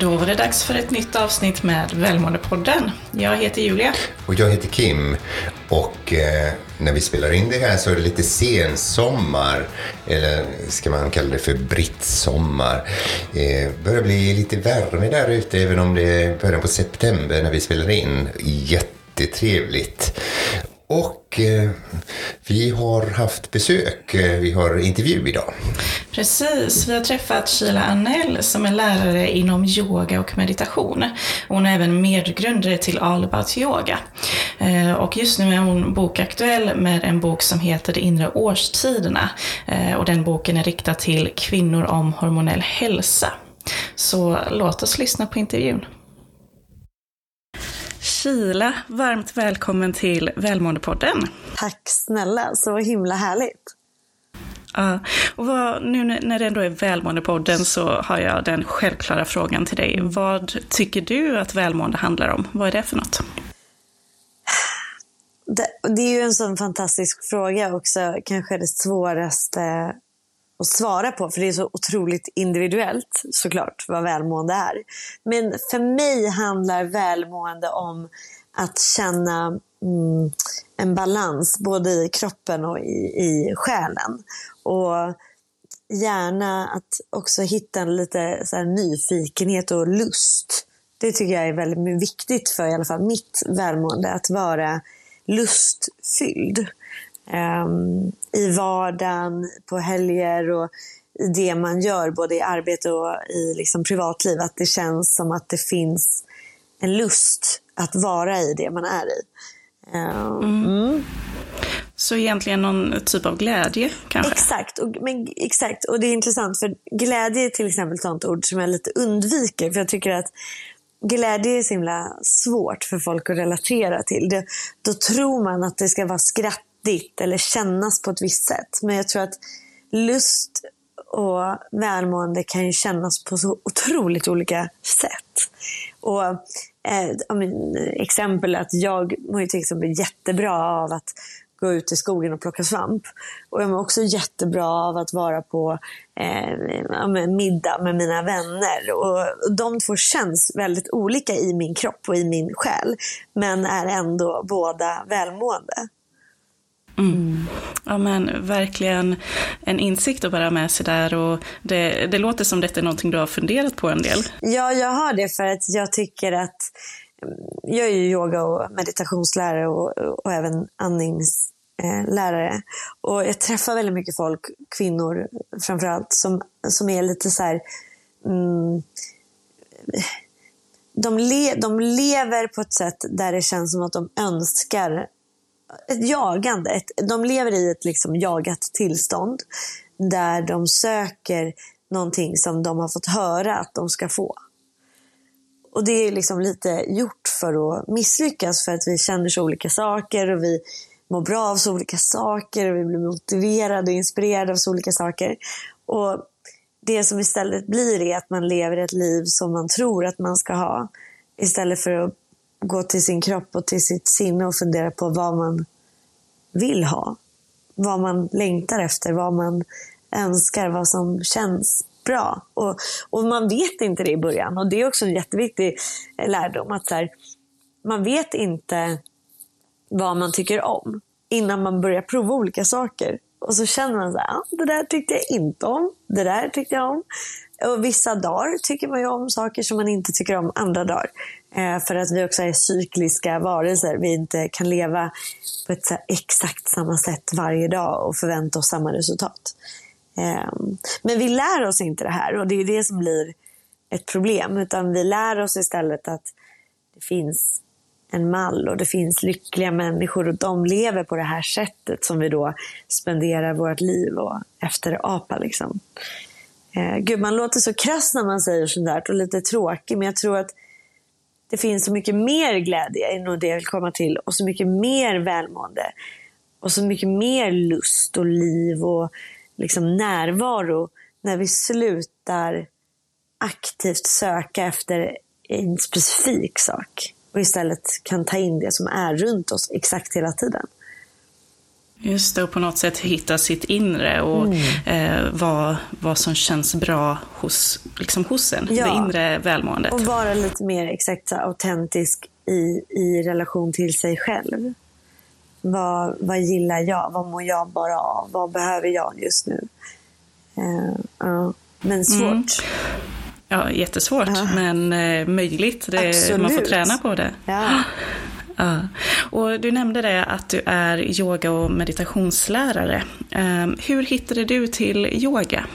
Då var det dags för ett nytt avsnitt med Välmåendepodden. Jag heter Julia. Och jag heter Kim. Och eh, när vi spelar in det här så är det lite sensommar. Eller ska man kalla det för brittsommar. Eh, börjar bli lite värme där ute även om det är början på september när vi spelar in. Jättetrevligt. Och eh, vi har haft besök. Eh, vi har intervju idag. Precis, vi har träffat Sheila Annell som är lärare inom yoga och meditation. Hon är även medgrundare till All About Yoga. Eh, och just nu är hon bokaktuell med en bok som heter De inre årstiderna. Eh, och den boken är riktad till kvinnor om hormonell hälsa. Så låt oss lyssna på intervjun. Kila, varmt välkommen till Välmåendepodden. Tack snälla, så himla härligt. Ja, och vad, nu när det ändå är Välmåendepodden så har jag den självklara frågan till dig. Vad tycker du att välmående handlar om? Vad är det för något? Det, det är ju en sån fantastisk fråga också, kanske det svåraste att svara på, för det är så otroligt individuellt såklart vad välmående är. Men för mig handlar välmående om att känna mm, en balans både i kroppen och i, i själen. Och gärna att också hitta en lite så nyfikenhet och lust. Det tycker jag är väldigt viktigt för i alla fall mitt välmående, att vara lustfylld. Um, I vardagen, på helger och i det man gör, både i arbete och i liksom privatliv. Att det känns som att det finns en lust att vara i det man är i. Um, mm. Mm. Så egentligen någon typ av glädje kanske? Exakt, och, men, exakt. och det är intressant för glädje är till exempel ett sånt ord som jag lite undviker. För jag tycker att glädje är så himla svårt för folk att relatera till. Det, då tror man att det ska vara skrattigt eller kännas på ett visst sätt. Men jag tror att lust och välmående kan ju kännas på så otroligt olika sätt. Och eh, exempel att jag mår ju till exempel jättebra av att gå ut i skogen och plocka svamp. Och jag mår också jättebra av att vara på eh, middag med mina vänner. Och de två känns väldigt olika i min kropp och i min själ. Men är ändå båda välmående. Mm. Ja men verkligen en insikt att bära med sig där och det, det låter som detta är någonting du har funderat på en del. Ja, jag har det för att jag tycker att jag är ju yoga och meditationslärare och, och även andningslärare. Och jag träffar väldigt mycket folk, kvinnor framförallt, som, som är lite så här, mm, de, le, de lever på ett sätt där det känns som att de önskar ett jagande. Ett, de lever i ett liksom jagat tillstånd där de söker någonting som de har fått höra att de ska få. Och det är liksom lite gjort för att misslyckas för att vi känner så olika saker och vi mår bra av så olika saker och vi blir motiverade och inspirerade av så olika saker. Och det som istället blir är att man lever ett liv som man tror att man ska ha. Istället för att gå till sin kropp och till sitt sinne och fundera på vad man vill ha. Vad man längtar efter, vad man önskar, vad som känns bra. Och, och man vet inte det i början. Och det är också en jätteviktig lärdom. att så här, Man vet inte vad man tycker om innan man börjar prova olika saker. Och så känner man så här, ah, det där tyckte jag inte om, det där tyckte jag om. Och vissa dagar tycker man ju om saker som man inte tycker om andra dagar. Eh, för att vi också är cykliska varelser. Vi inte kan leva på ett exakt samma sätt varje dag och förvänta oss samma resultat. Eh, men vi lär oss inte det här och det är det som blir ett problem. Utan vi lär oss istället att det finns en mall och det finns lyckliga människor och de lever på det här sättet som vi då spenderar vårt liv och efterapa. Liksom. Eh, gud, man låter så krass när man säger sånt där. och lite tråkig, men jag tror att det finns så mycket mer glädje, än det jag vill komma till, och så mycket mer välmående. Och så mycket mer lust och liv och liksom närvaro när vi slutar aktivt söka efter en specifik sak och istället kan ta in det som är runt oss exakt hela tiden. Just det, och på något sätt hitta sitt inre och mm. eh, vad, vad som känns bra hos, liksom hos en, ja. det inre välmåendet. Och vara lite mer exakt autentisk i, i relation till sig själv. Vad, vad gillar jag? Vad mår jag bara av? Vad behöver jag just nu? Uh, uh. Men svårt. Mm. Ja, jättesvårt, ja. men eh, möjligt. Det, man får träna på det. Ja. Ja. Och du nämnde det att du är yoga och meditationslärare. Ehm, hur hittade du till yoga?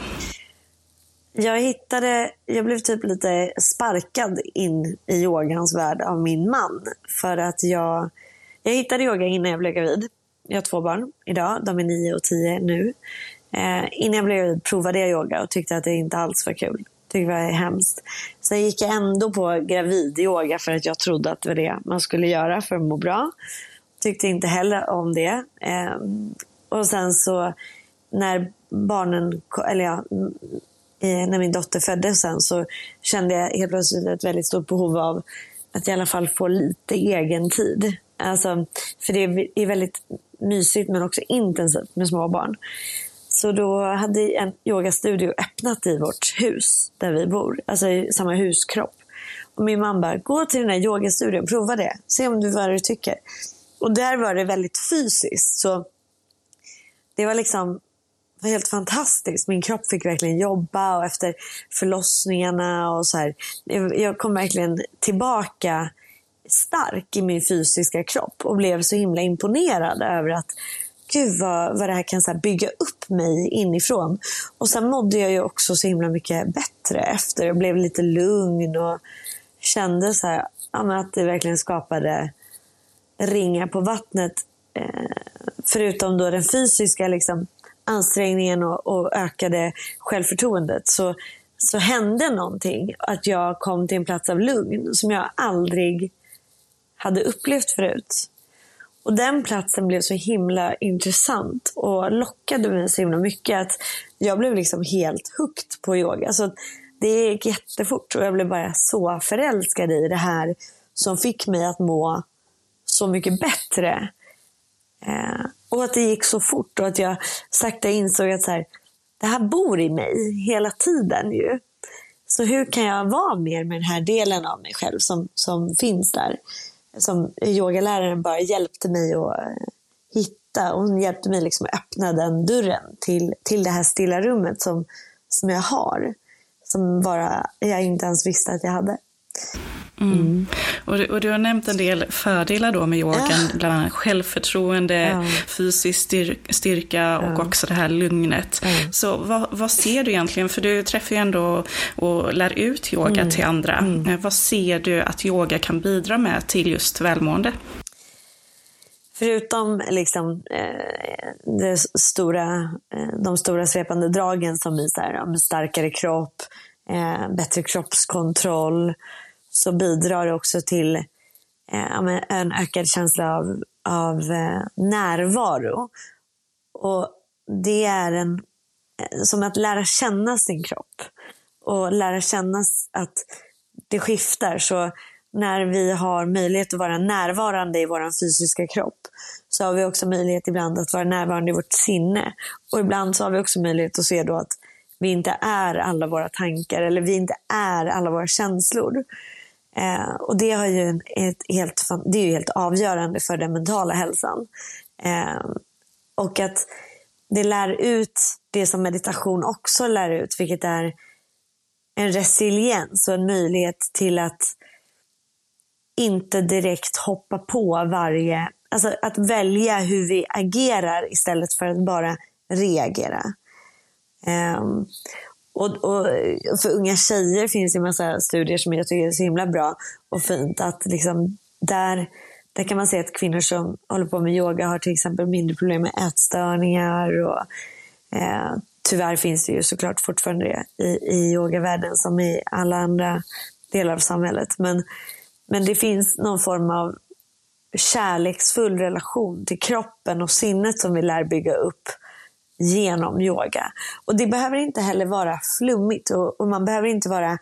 Jag hittade, jag blev typ lite sparkad in i yogans värld av min man. För att jag, jag hittade yoga innan jag blev gravid. Jag har två barn idag, de är nio och tio nu. Eh, innan jag blev gravid provade jag yoga och tyckte att det inte alls var kul. Tyckte det var hemskt. Sen gick jag ändå på gravidyoga för att jag trodde att det var det man skulle göra för att må bra. Tyckte inte heller om det. Ehm, och sen så när barnen, eller ja, när min dotter föddes sen så kände jag helt plötsligt ett väldigt stort behov av att i alla fall få lite egen tid. Alltså, för det är väldigt mysigt men också intensivt med små barn. Så då hade en yogastudio öppnat i vårt hus där vi bor, alltså i samma huskropp. Och min man bara, gå till den här yogastudion, prova det, se om du vad du tycker. Och där var det väldigt fysiskt. Så det var liksom var helt fantastiskt. Min kropp fick verkligen jobba och efter förlossningarna och så här. Jag kom verkligen tillbaka stark i min fysiska kropp och blev så himla imponerad över att gud vad, vad det här kan så bygga upp mig inifrån. Och sen mådde jag ju också så himla mycket bättre efter. Jag blev lite lugn och kände så här, ja, att det verkligen skapade ringar på vattnet. Eh, förutom då den fysiska liksom, ansträngningen och, och ökade självförtroendet så, så hände någonting. Att jag kom till en plats av lugn som jag aldrig hade upplevt förut. Och den platsen blev så himla intressant och lockade mig så himla mycket att jag blev liksom helt hooked på yoga. Så det gick jättefort och jag blev bara så förälskad i det här som fick mig att må så mycket bättre. Eh, och att det gick så fort och att jag sakta insåg att så här, det här bor i mig hela tiden ju. Så hur kan jag vara mer med den här delen av mig själv som, som finns där? Som yogaläraren bara hjälpte mig att eh, hitta. Och hon hjälpte mig liksom att öppna den dörren till, till det här stilla rummet som, som jag har. Som bara jag inte ens visste att jag hade. Mm. Och, du, och, du, har nämnt en del fördelar då med yogan, ja. bland annat självförtroende, ja. fysisk styr, styrka ja. och också det här lugnet. Så vad, vad, ser du egentligen, för du träffar ju ändå och lär ut yoga mm. till andra. Mm. Eh, vad ser du att yoga kan bidra med till just välmående? Förutom liksom, eh, det stora, eh, de stora svepande dragen som i så här, starkare kropp, eh, bättre kroppskontroll, så bidrar det också till eh, en ökad känsla av, av eh, närvaro. Och det är en, eh, som att lära känna sin kropp och lära känna att det skiftar. Så när vi har möjlighet att vara närvarande i vår fysiska kropp så har vi också möjlighet ibland att vara närvarande i vårt sinne. Och ibland så har vi också möjlighet att se då att vi inte är alla våra tankar eller vi inte är alla våra känslor. Eh, och det, har ju ett helt, det är ju helt avgörande för den mentala hälsan. Eh, och att det lär ut det som meditation också lär ut, vilket är en resiliens och en möjlighet till att inte direkt hoppa på varje... Alltså att välja hur vi agerar istället för att bara reagera. Um, och, och, för unga tjejer finns det en massa studier som jag tycker är så himla bra och fint. Att liksom där, där kan man se att kvinnor som håller på med yoga har till exempel mindre problem med ätstörningar. Och, eh, tyvärr finns det ju såklart fortfarande det i, i yogavärlden som i alla andra delar av samhället. Men, men det finns någon form av kärleksfull relation till kroppen och sinnet som vi lär bygga upp genom yoga. Och det behöver inte heller vara flummigt och, och man behöver inte vara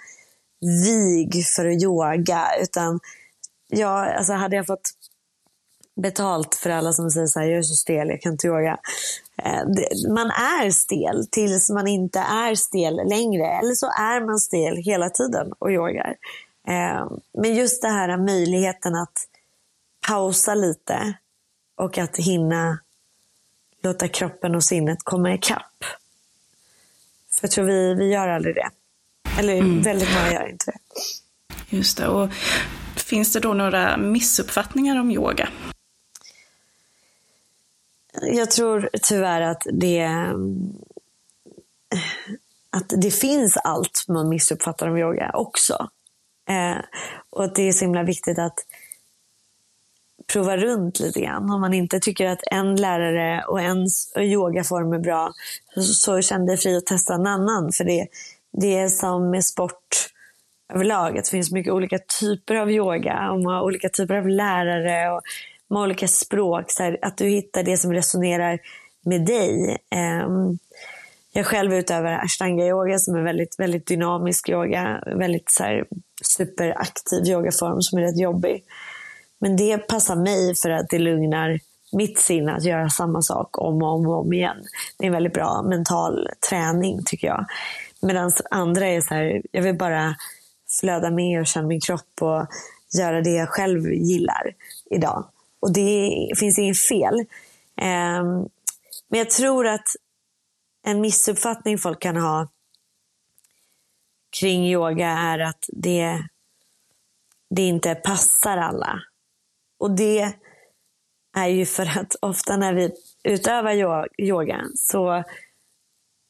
vig för att yoga. Utan jag, alltså hade jag fått betalt för alla som säger så här, jag är så stel, jag kan inte yoga. Eh, man är stel tills man inte är stel längre. Eller så är man stel hela tiden och yogar. Eh, men just det här möjligheten att pausa lite och att hinna låta kroppen och sinnet komma ikapp. För jag tror vi, vi gör aldrig det. Eller mm. väldigt många gör inte det. Just det. Och finns det då några missuppfattningar om yoga? Jag tror tyvärr att det, att det finns allt man missuppfattar om yoga också. Eh, och att det är så himla viktigt att prova runt lite grann. Om man inte tycker att en lärare och en yogaform är bra, så känn dig fri att testa en annan. För det, det är som med sport överlag, att det finns mycket olika typer av yoga och man har olika typer av lärare och med olika språk. Så här, att du hittar det som resonerar med dig. Um, jag själv utövar ashtanga-yoga som är väldigt, väldigt dynamisk yoga. Väldigt så här, superaktiv yogaform som är rätt jobbig. Men det passar mig för att det lugnar mitt sinne att göra samma sak om och om, och om igen. Det är en väldigt bra mental träning tycker jag. Medan andra är så här, jag vill bara flöda med och känna min kropp och göra det jag själv gillar idag. Och det finns inget fel. Ehm, men jag tror att en missuppfattning folk kan ha kring yoga är att det, det inte passar alla. Och det är ju för att ofta när vi utövar yoga så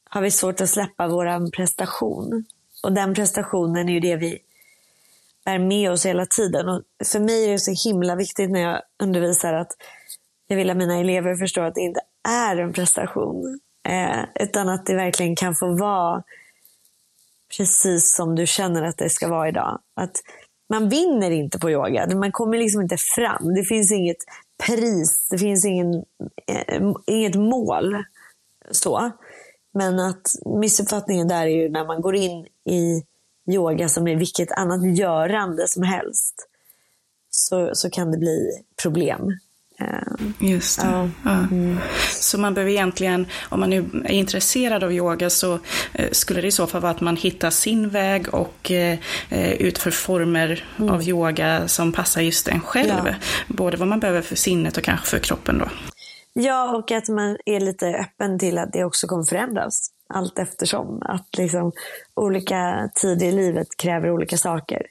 har vi svårt att släppa vår prestation. Och den prestationen är ju det vi bär med oss hela tiden. Och för mig är det så himla viktigt när jag undervisar att jag vill att mina elever förstår att det inte är en prestation. Eh, utan att det verkligen kan få vara precis som du känner att det ska vara idag. Att man vinner inte på yoga. Man kommer liksom inte fram. Det finns inget pris. Det finns ingen, eh, inget mål. Så. Men att missuppfattningen där är ju när man går in i yoga som är vilket annat görande som helst. Så, så kan det bli problem. Just det. Ja. Ja. Mm. Så man behöver egentligen, om man nu är intresserad av yoga, så eh, skulle det i så fall vara att man hittar sin väg och eh, utför former mm. av yoga som passar just en själv. Ja. Både vad man behöver för sinnet och kanske för kroppen då. Ja, och att man är lite öppen till att det också kommer förändras allt eftersom. Att liksom, olika tider i livet kräver olika saker.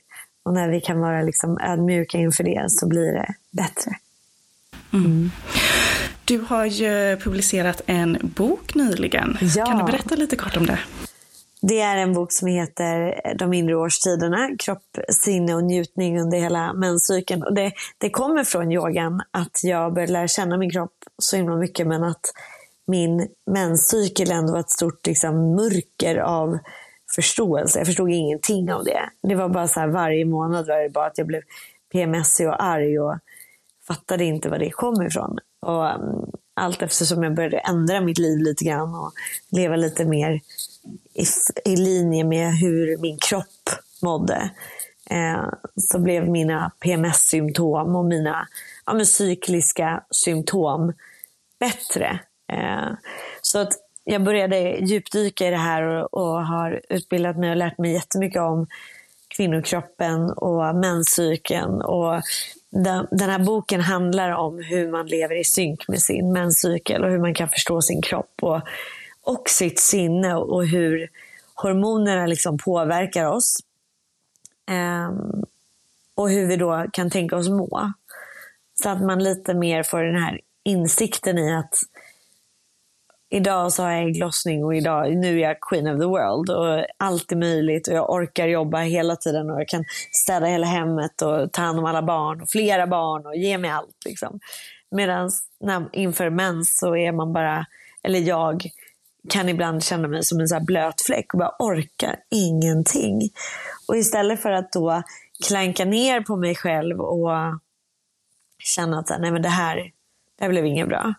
Och när vi kan vara liksom ödmjuka inför det så blir det bättre. Mm. Du har ju publicerat en bok nyligen. Ja. Kan du berätta lite kort om det? Det är en bok som heter De inre årstiderna, kropp, sinne och njutning under hela menscykeln. Och det, det kommer från yogan, att jag började lära känna min kropp så himla mycket, men att min menscykel ändå var ett stort liksom, mörker av förståelse. Jag förstod ingenting av det. Det var bara så här, varje månad var det bara att jag blev PMSig och arg och fattade inte var det kom ifrån. Och, um, allt eftersom jag började ändra mitt liv lite grann och leva lite mer i, i linje med hur min kropp mådde. Eh, så blev mina PMS-symptom och mina ja, cykliska symptom bättre. Eh, så att jag började djupdyka i det här och, och, har utbildat mig och lärt mig jättemycket om kvinnokroppen och menscykeln. Och den, här boken handlar om hur man lever i synk med sin menscykel och hur man kan förstå sin kropp och, och sitt sinne och hur hormonerna liksom påverkar oss. Um, och hur vi då kan tänka oss må. Så att man lite mer får den här insikten i att idag så har jag ägglossning och idag, nu är jag queen of the world och allt är möjligt och jag orkar jobba hela tiden och jag kan städa hela hemmet och ta hand om alla barn och flera barn och ge mig allt. Liksom. Medan inför mens så är man bara, eller jag kan ibland känna mig som en så blöt fläck och bara orkar ingenting. Och istället för att då klanka ner på mig själv och känna att nej men det här, det här blev inget bra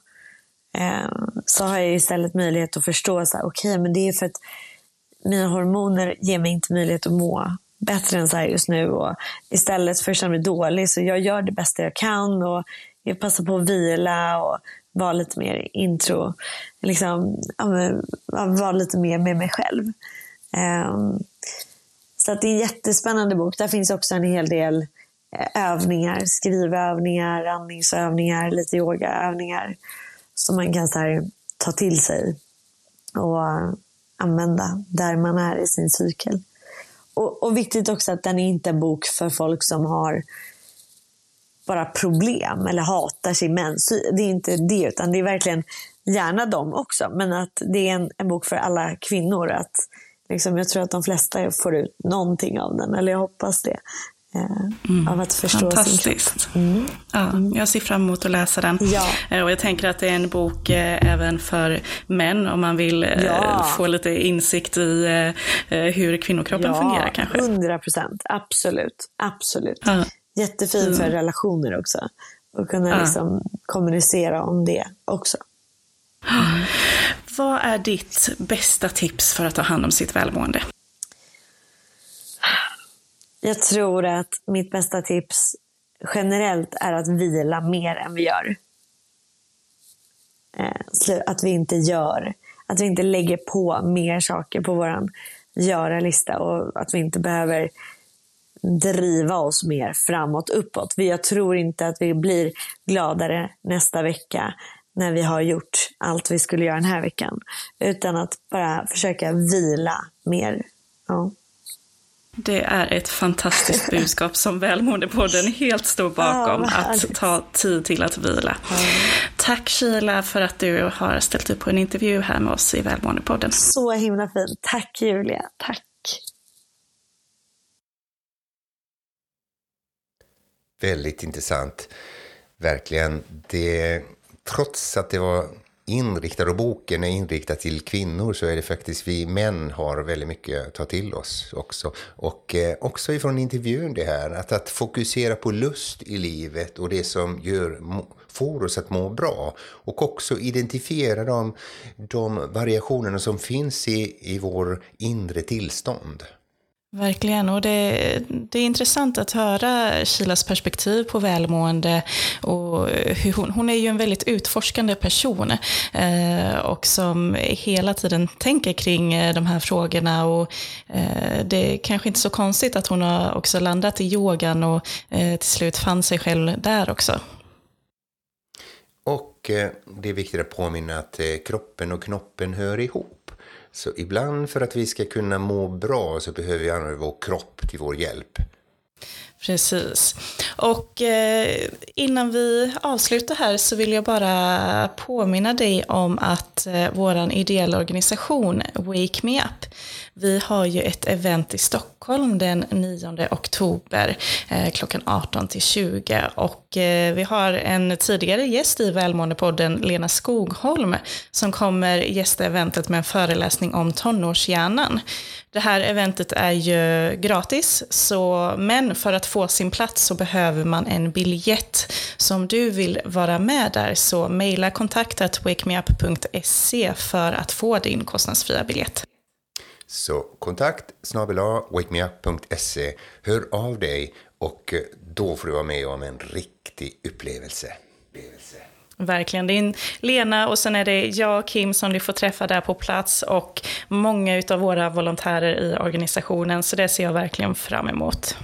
Ehm, så har jag istället möjlighet att förstå, så okej, okay, men det är för att mina hormoner ger mig inte möjlighet att må bättre än så här just nu. Och istället för att känna mig dålig så jag gör det bästa jag kan. Och jag passar på att vila och vara lite mer intro. Liksom, vara lite mer med mig själv. Um, så att det är en jättespännande bok. Där finns också en hel del eh, övningar, skrivövningar, andningsövningar, lite yogaövningar som man kan så här, ta till sig och eh, använda där man är i sin cykel. Och, och viktigt också att den är inte en bok för folk som har bara problem eller hatar sin mens. Det är inte det, utan det är verkligen gärna dem också. Men att det är en, en bok för alla kvinnor. Att liksom, jag tror att de flesta får ut någonting av den, eller jag hoppas det. Eh, mm. Av att förstå Fantastiskt. Mm. Ja, mm. jag ser fram emot att läsa den. Ja. Eh, och jag tänker att det är en bok eh, även för män om man vill ja. få lite insikt i hur kvinnokroppen ja, fungerar kanske. 100 procent, absolut. absolut. Ja. Jättefin för relationer också. Och kunna liksom kommunicera om det också. Vad är ditt bästa tips för att ta hand om sitt välmående? Jag tror att mitt bästa tips generellt är att vila mer än vi gör. Eh, att vi inte gör, att vi inte lägger på mer saker på vår göra-lista och att vi inte behöver driva oss mer framåt, uppåt. Jag tror inte att vi blir gladare nästa vecka när vi har gjort allt vi skulle göra den här veckan. Utan att bara försöka vila mer. Ja. Det är ett fantastiskt budskap som Välmåendepodden helt står bakom, ja, att ta tid till att vila. Ja. Tack Sheila för att du har ställt upp på en intervju här med oss i Välmåendepodden. Så himla fint. Tack Julia. Tack. Väldigt intressant. Verkligen. Det, trots att det var inriktad och boken är inriktad till kvinnor så är det faktiskt vi män har väldigt mycket att ta till oss också. Och eh, också ifrån intervjun det här, att, att fokusera på lust i livet och det som gör, får oss att må bra. Och också identifiera de, de variationerna som finns i, i vår inre tillstånd. Verkligen, och det, det, är intressant att höra Kilas perspektiv på välmående. Och hur hon, hon är ju en väldigt utforskande person eh, och som hela tiden tänker kring eh, de här frågorna. Och, eh, det är kanske inte så konstigt att hon har också landat i yogan och eh, till slut fann sig själv där också. Och eh, det är viktigt att påminna att eh, kroppen och knoppen hör ihop. Så ibland för att vi ska kunna må bra så behöver vi använda vår kropp till vår hjälp. Precis. Och eh, innan vi avslutar här så vill jag bara påminna dig om att eh, vår ideella organisation Wake Me Up vi har ju ett event i Stockholm den 9 oktober eh, klockan 18 till 20 och eh, vi har en tidigare gäst i Välmåendepodden, Lena Skogholm, som kommer gästa eventet med en föreläsning om tonårshjärnan. Det här eventet är ju gratis, så, men för att få sin plats så behöver man en biljett. Så om du vill vara med där så mejla kontaktat wakemeup.se för att få din kostnadsfria biljett. Så kontakt snabel wakemeup.se. Hör av dig och då får du vara med om en riktig upplevelse. upplevelse. Verkligen. Det är Lena och sen är det jag och Kim som du får träffa där på plats och många av våra volontärer i organisationen. Så det ser jag verkligen fram emot.